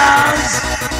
dollars.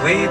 Finest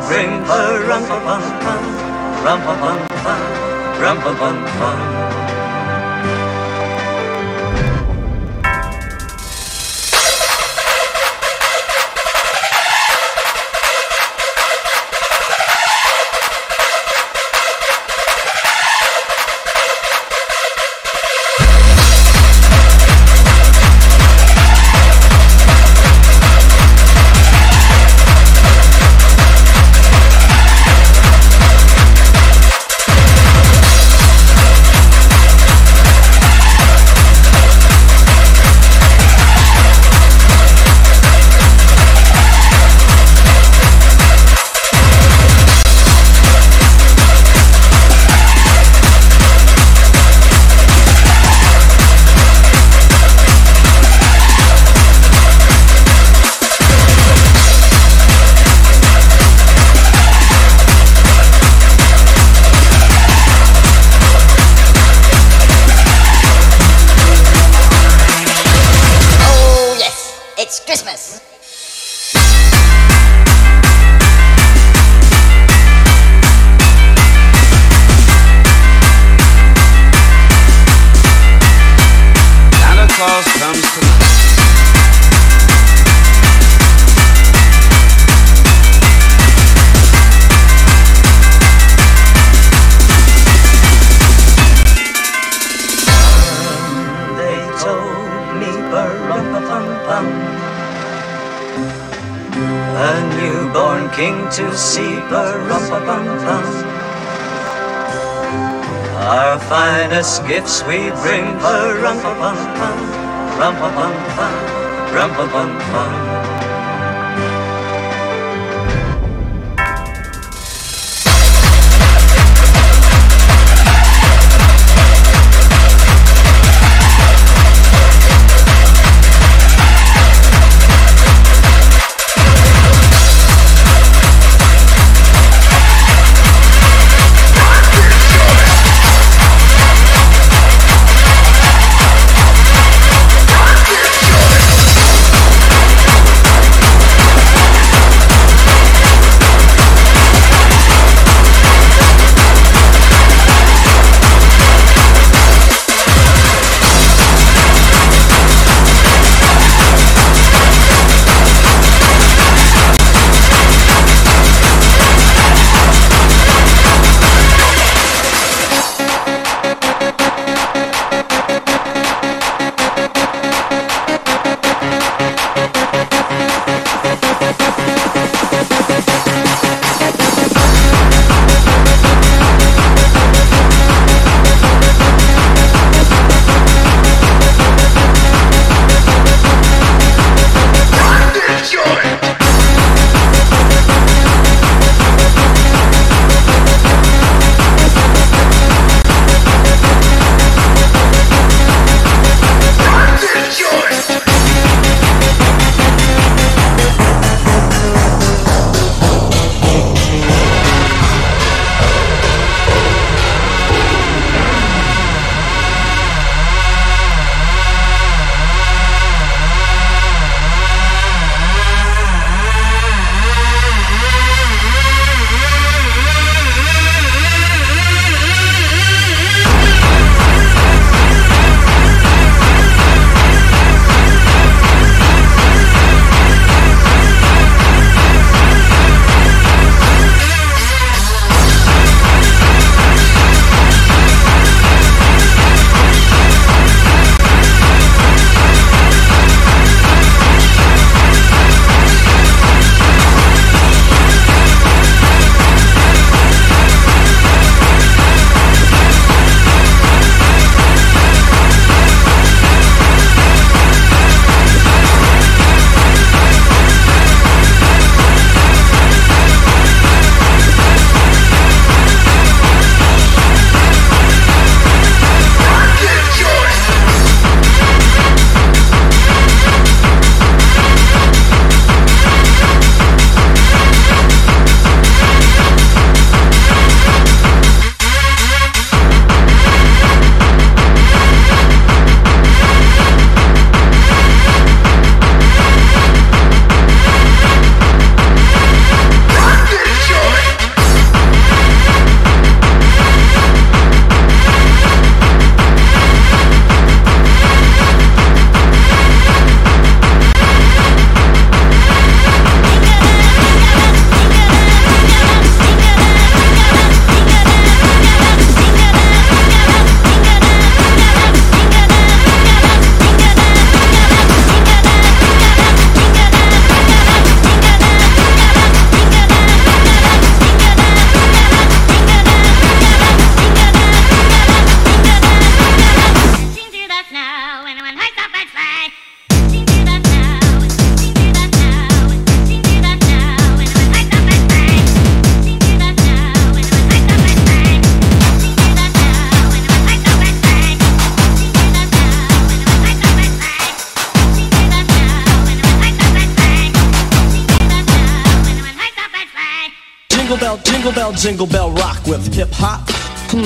we bring pa-rum-pa-pum-pum Rum-pa-pum-pum, rum-pa-pum-pum Rocket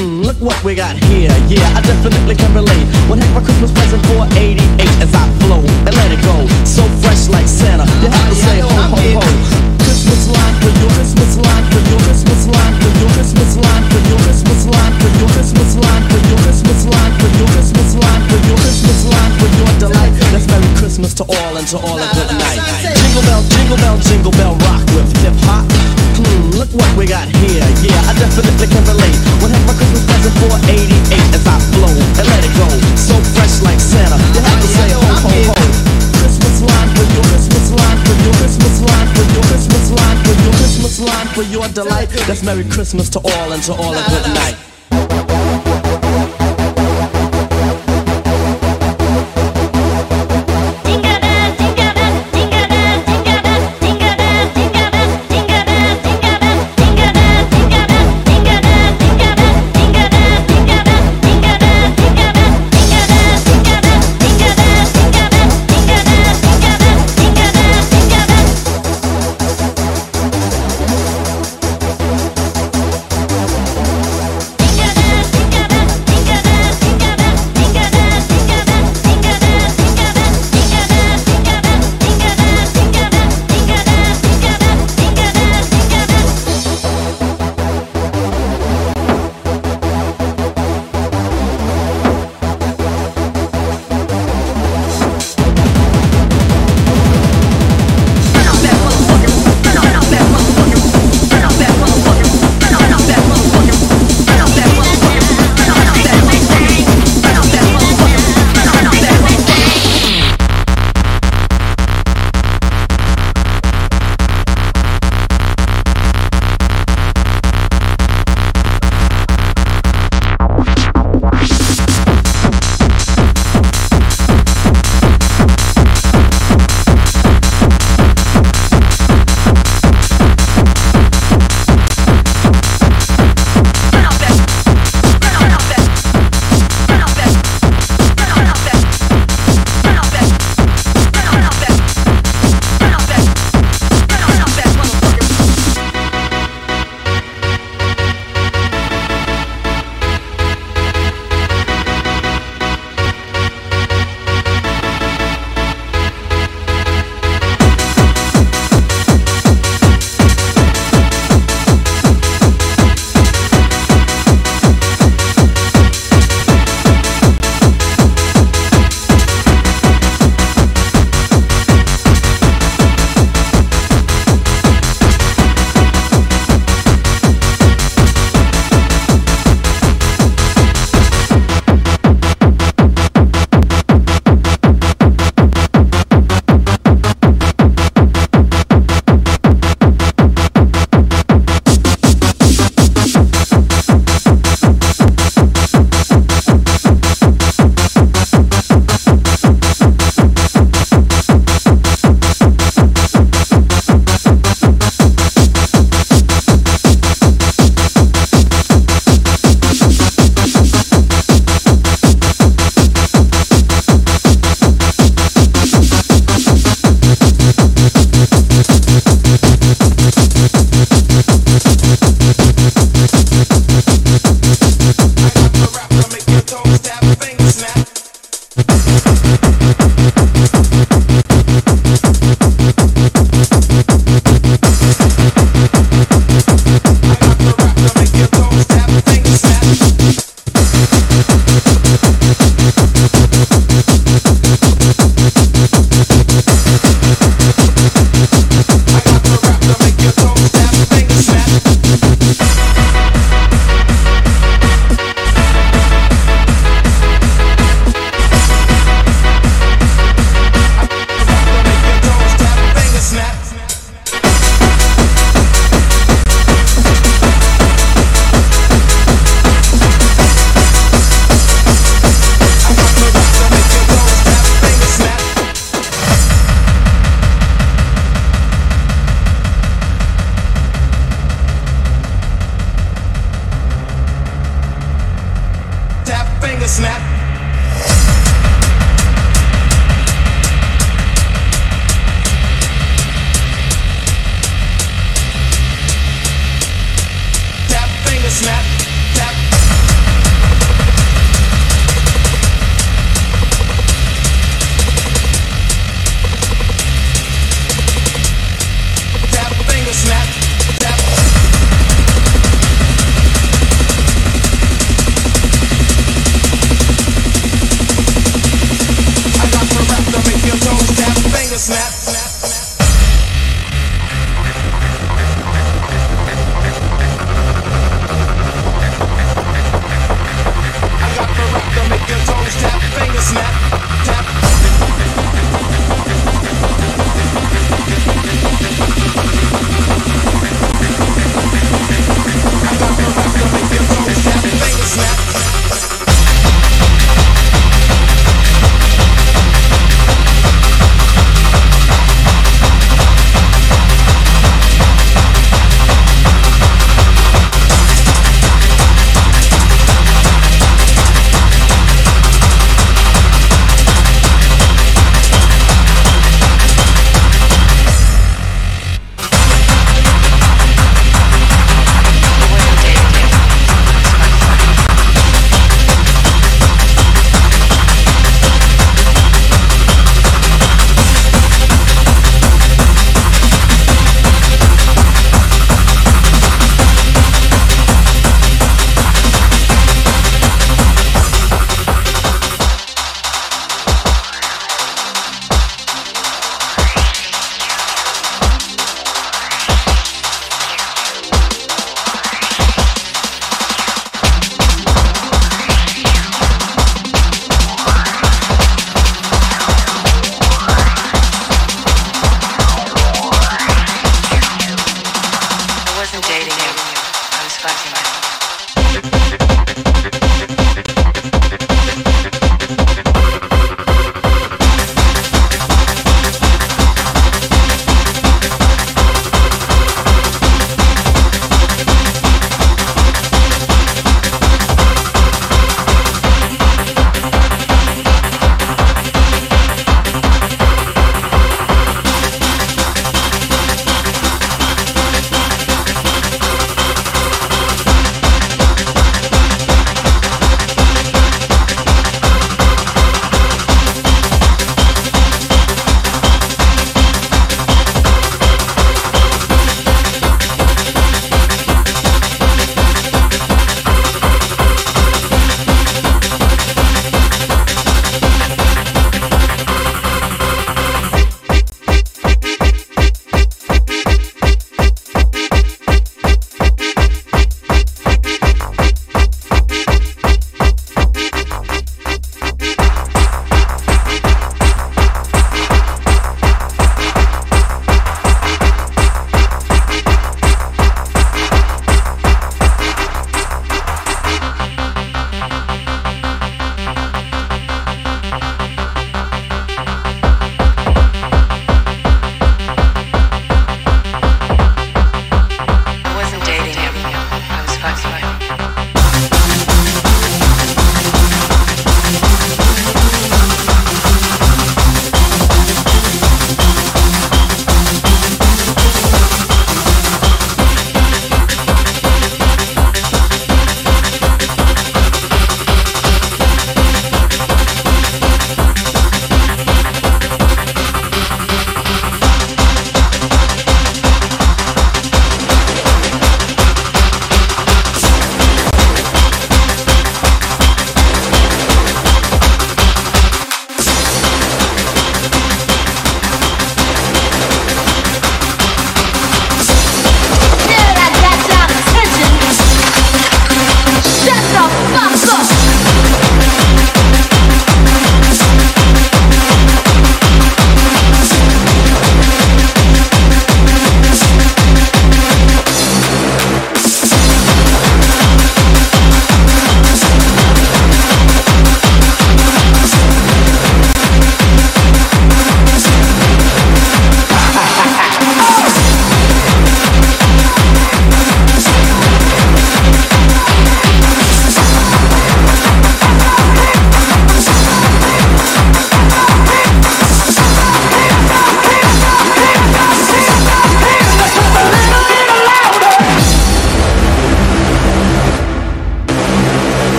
Hmm, look what we got here. Yeah, I definitely can relate. What heck my Christmas present for 88 as I flow and let it go. So fresh like Santa. You have to say ho ho ho. Christmas line for your Christmas line for your Christmas line for your Christmas line for your Christmas line for your Christmas line for your Christmas line for your Christmas line for your Christmas line for your delight. That's Merry Christmas to all and to all a good night. Jingle bell, jingle bell, jingle bell rock with hip hop. Hmm, look what we got here. Yeah, I definitely can relate. My Christmas present for 88 as I flow and let it go. So fresh like Santa. You have to say ho ho ho. Christmas line for your Christmas line for your Christmas line for your Christmas line for your Christmas line for your delight. That's Merry Christmas to all and to all a good night. nice, nice.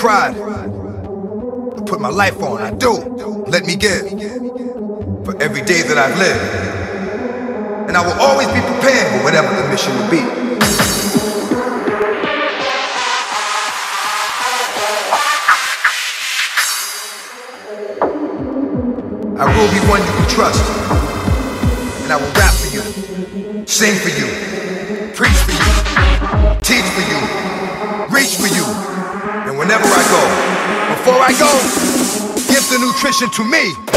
Cried. Nutrition to me.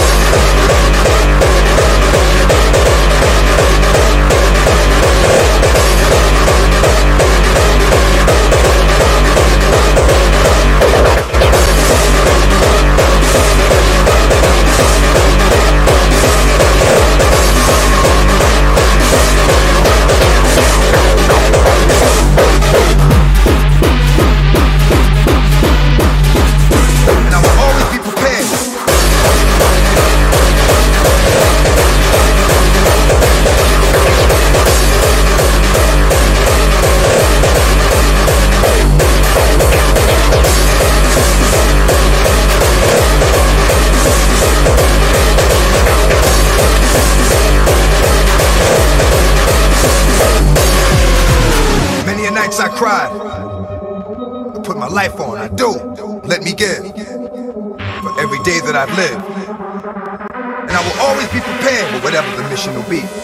Be.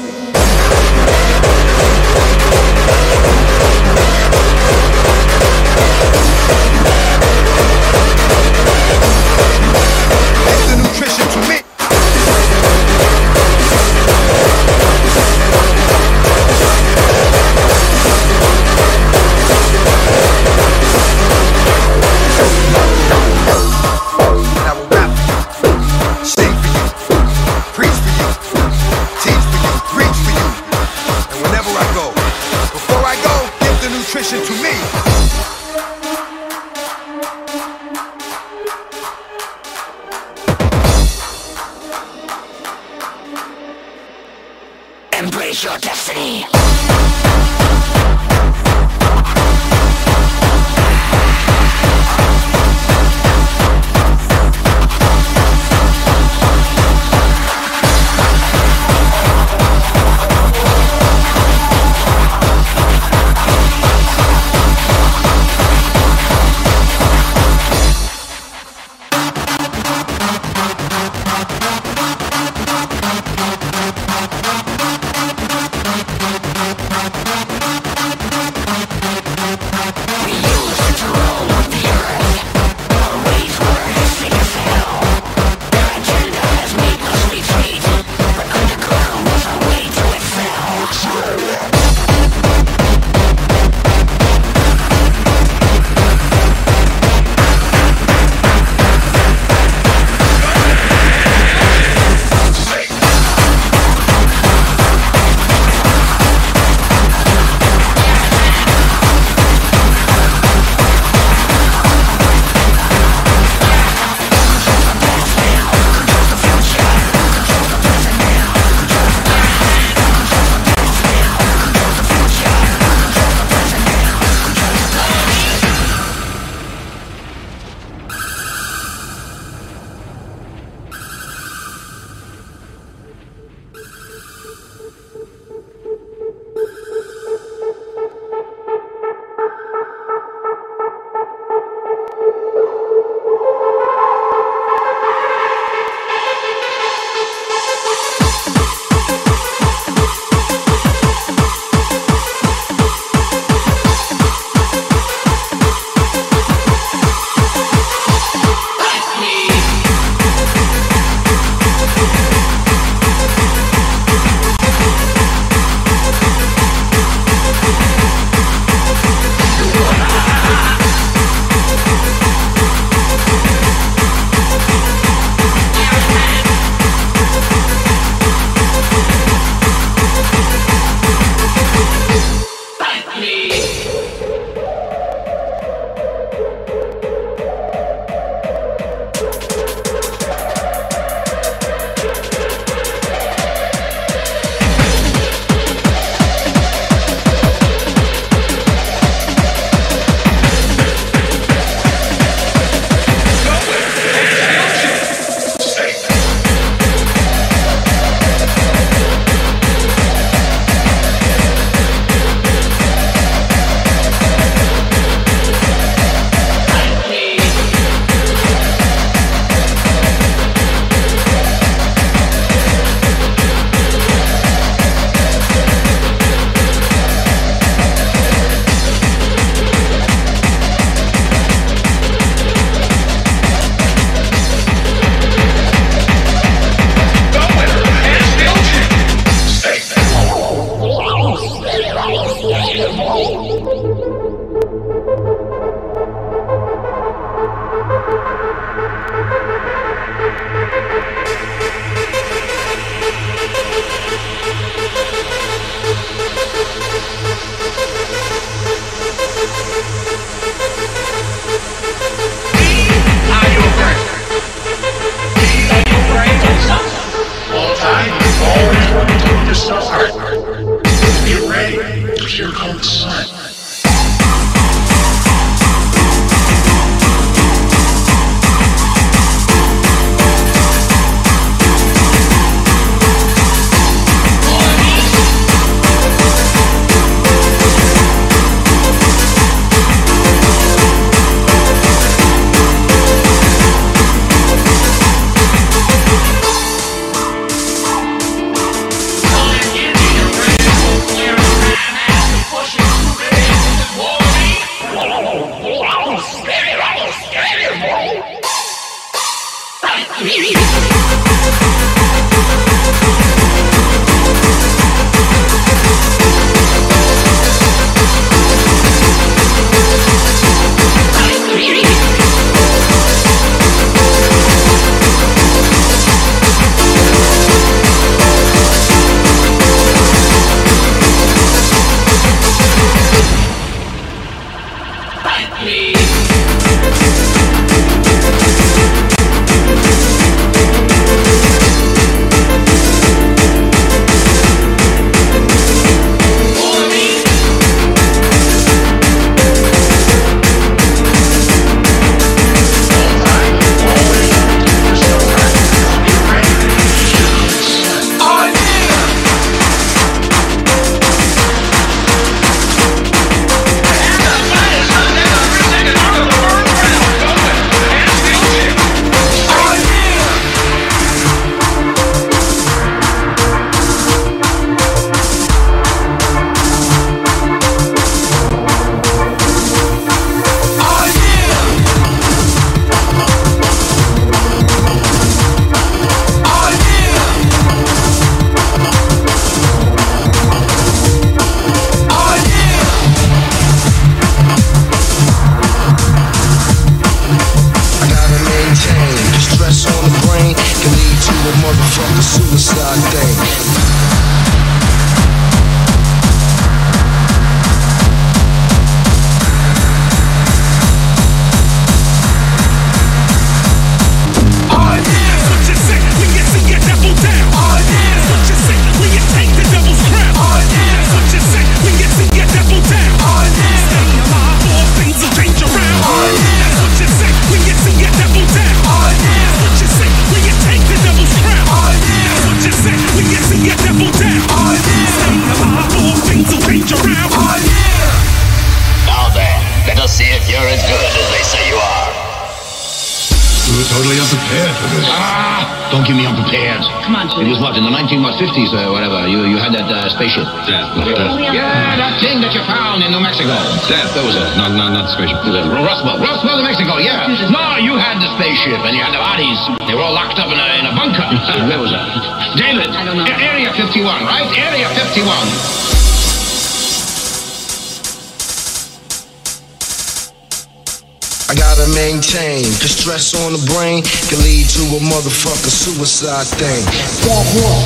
Motherfucker suicide thing. Stop one,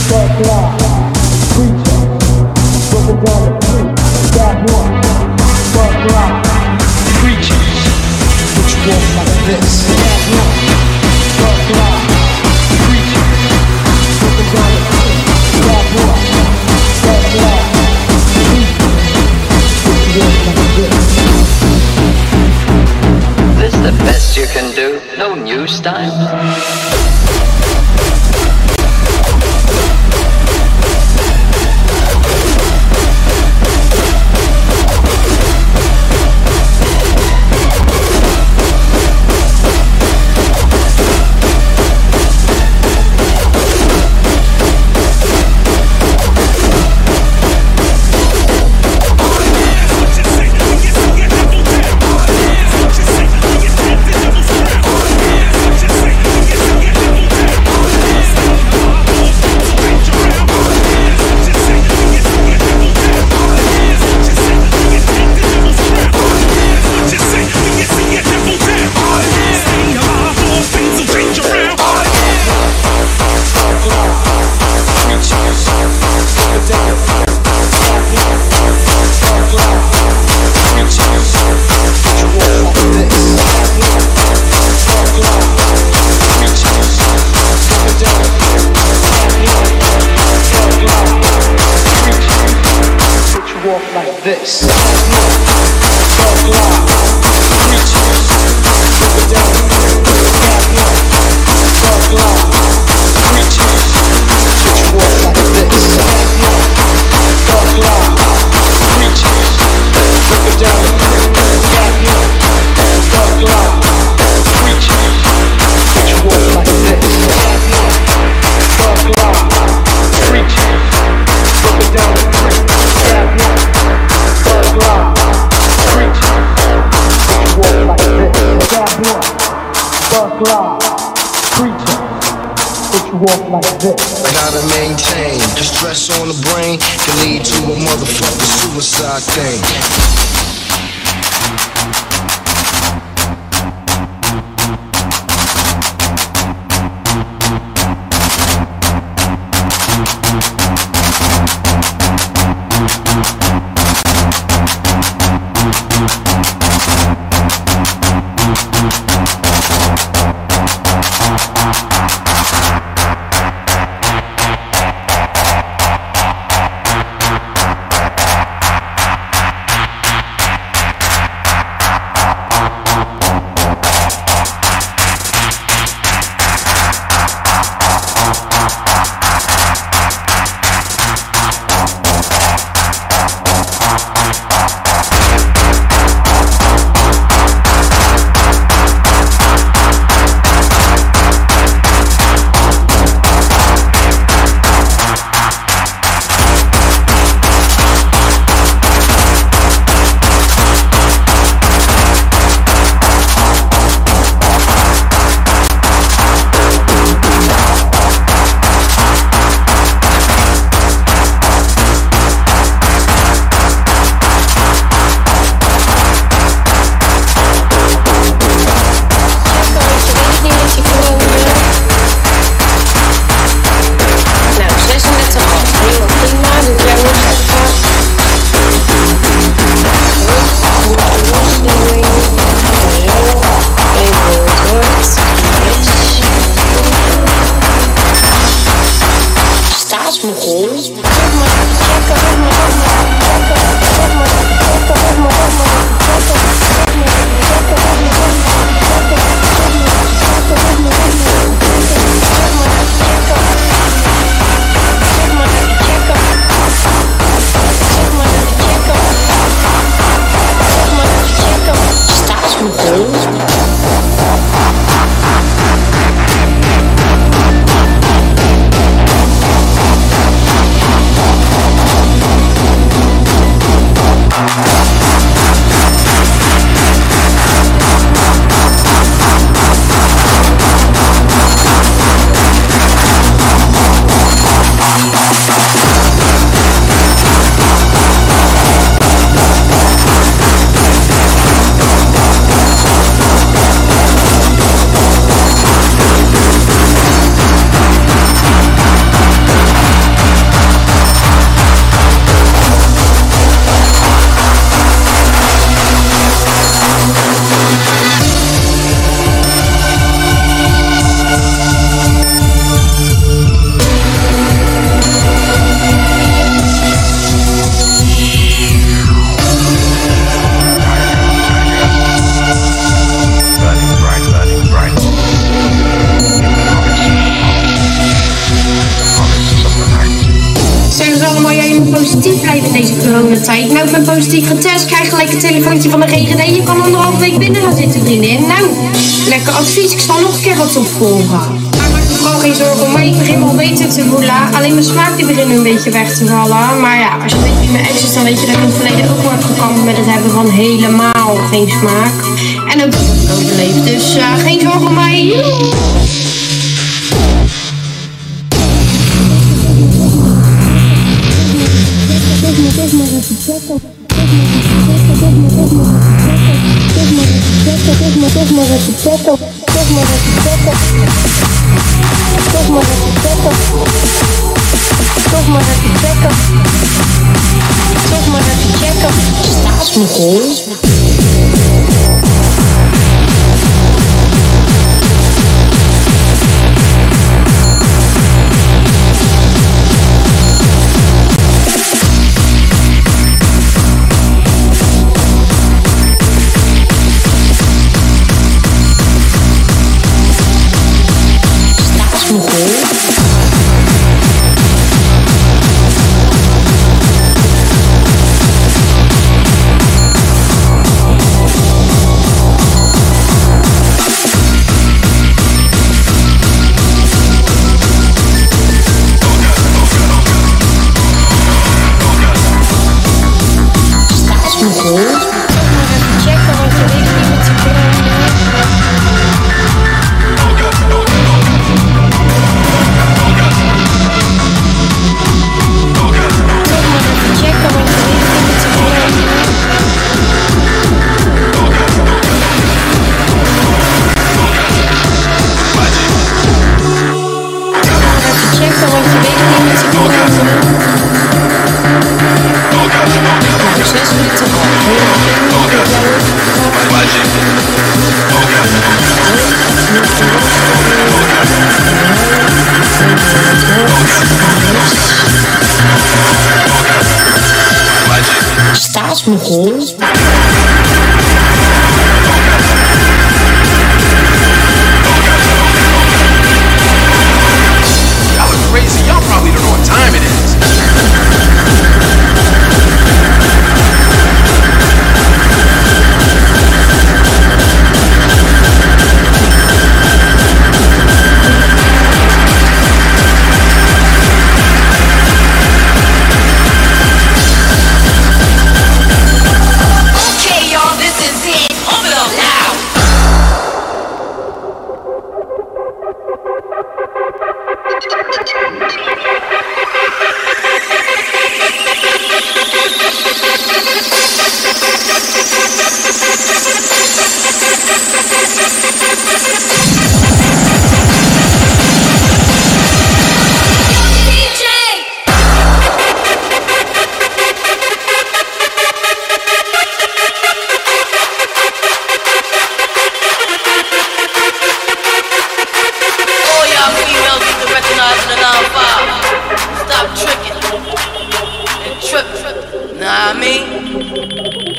stop block, Maar maak me vooral geen zorgen om mij. Ik begin me al beter te voelen. Alleen mijn smaak die begint nu een beetje weg te vallen. Maar ja, als je weet wie mijn ex is, dan weet je dat ik in het verleden ook wel heb gekampt met het hebben van helemaal geen smaak. En ook dat ik overleef. Dus eh, geen zorgen om mij. Staatsmogol.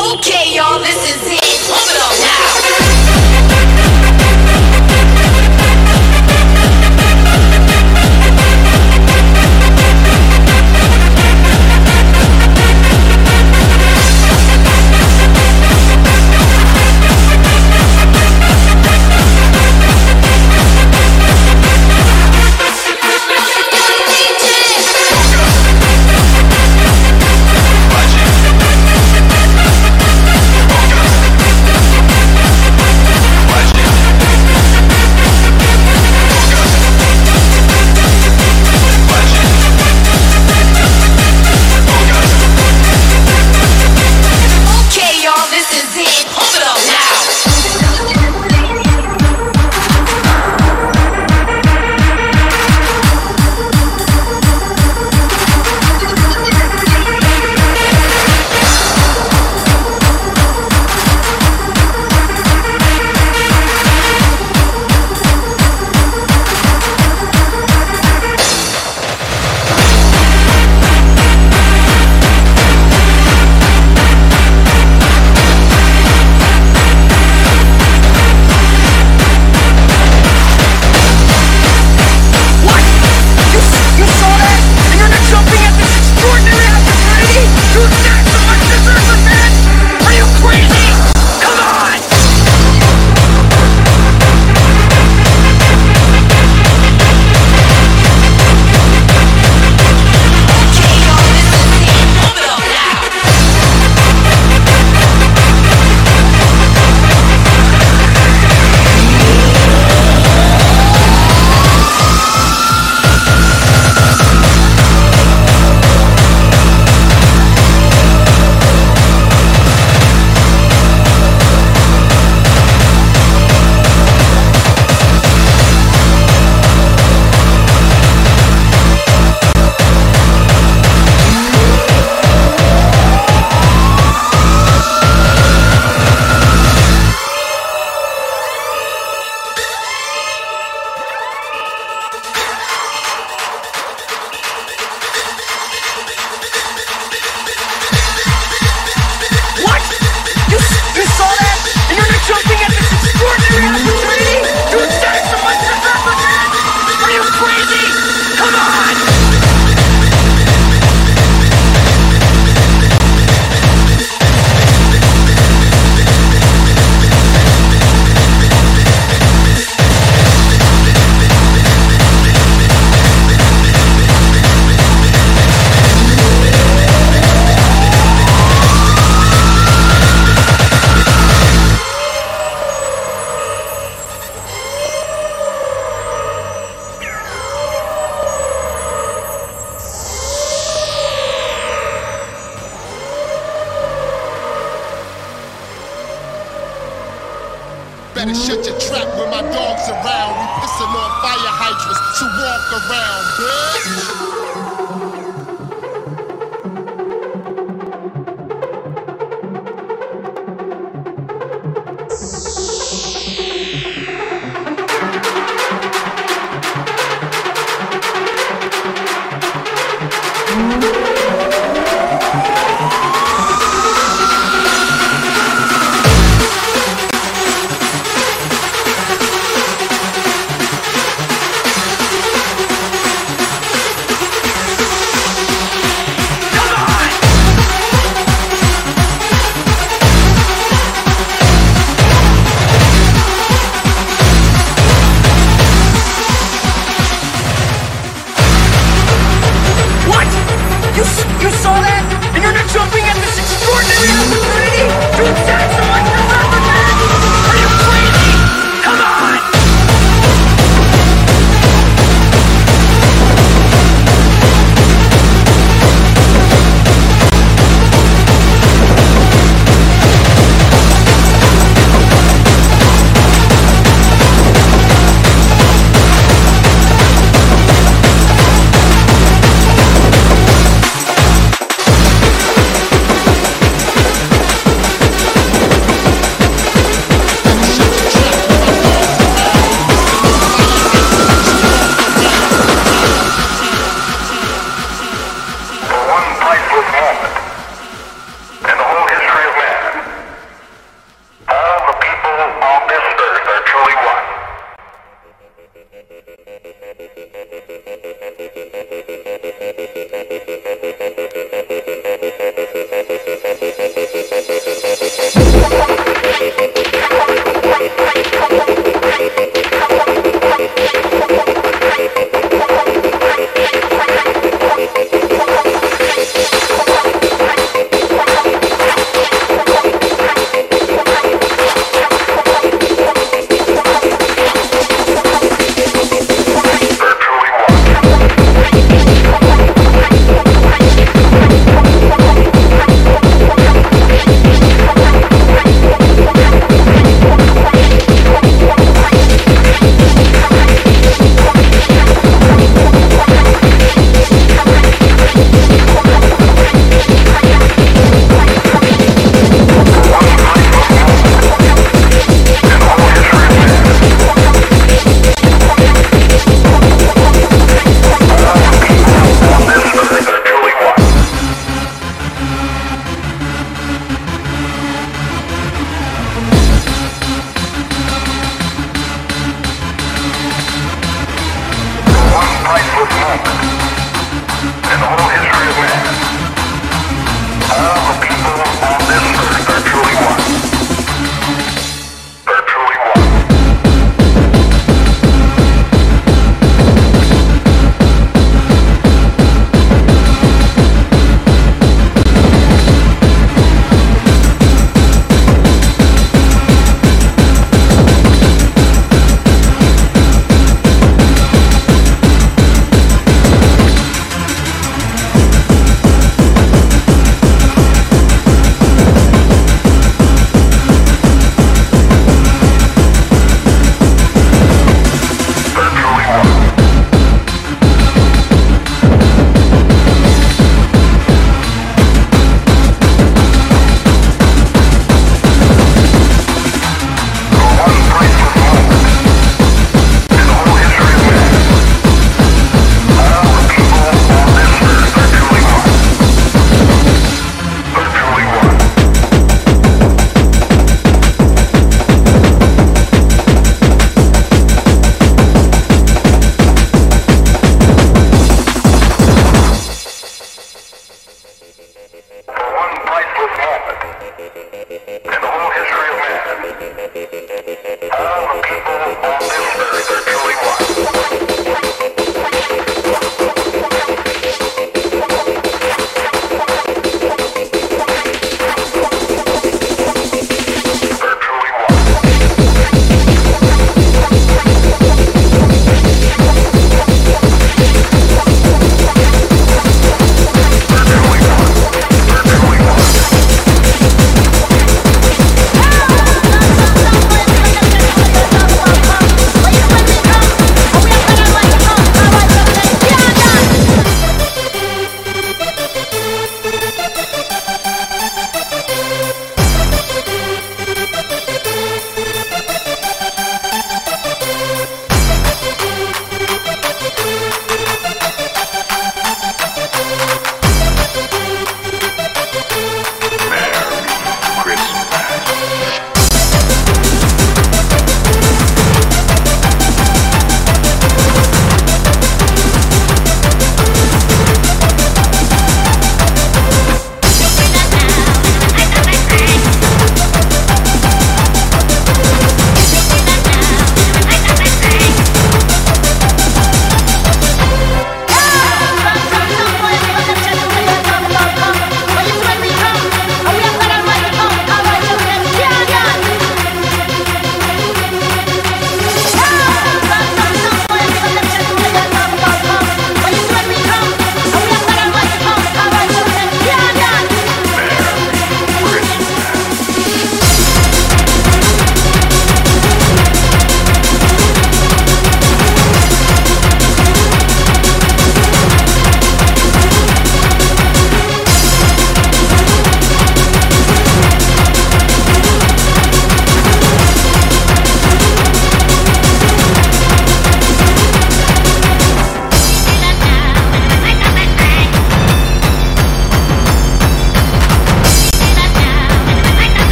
Okay, y'all, this is it. You you saw that? And you're not jumping at this extraordinary opportunity to attack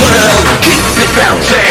world, keep it bouncing.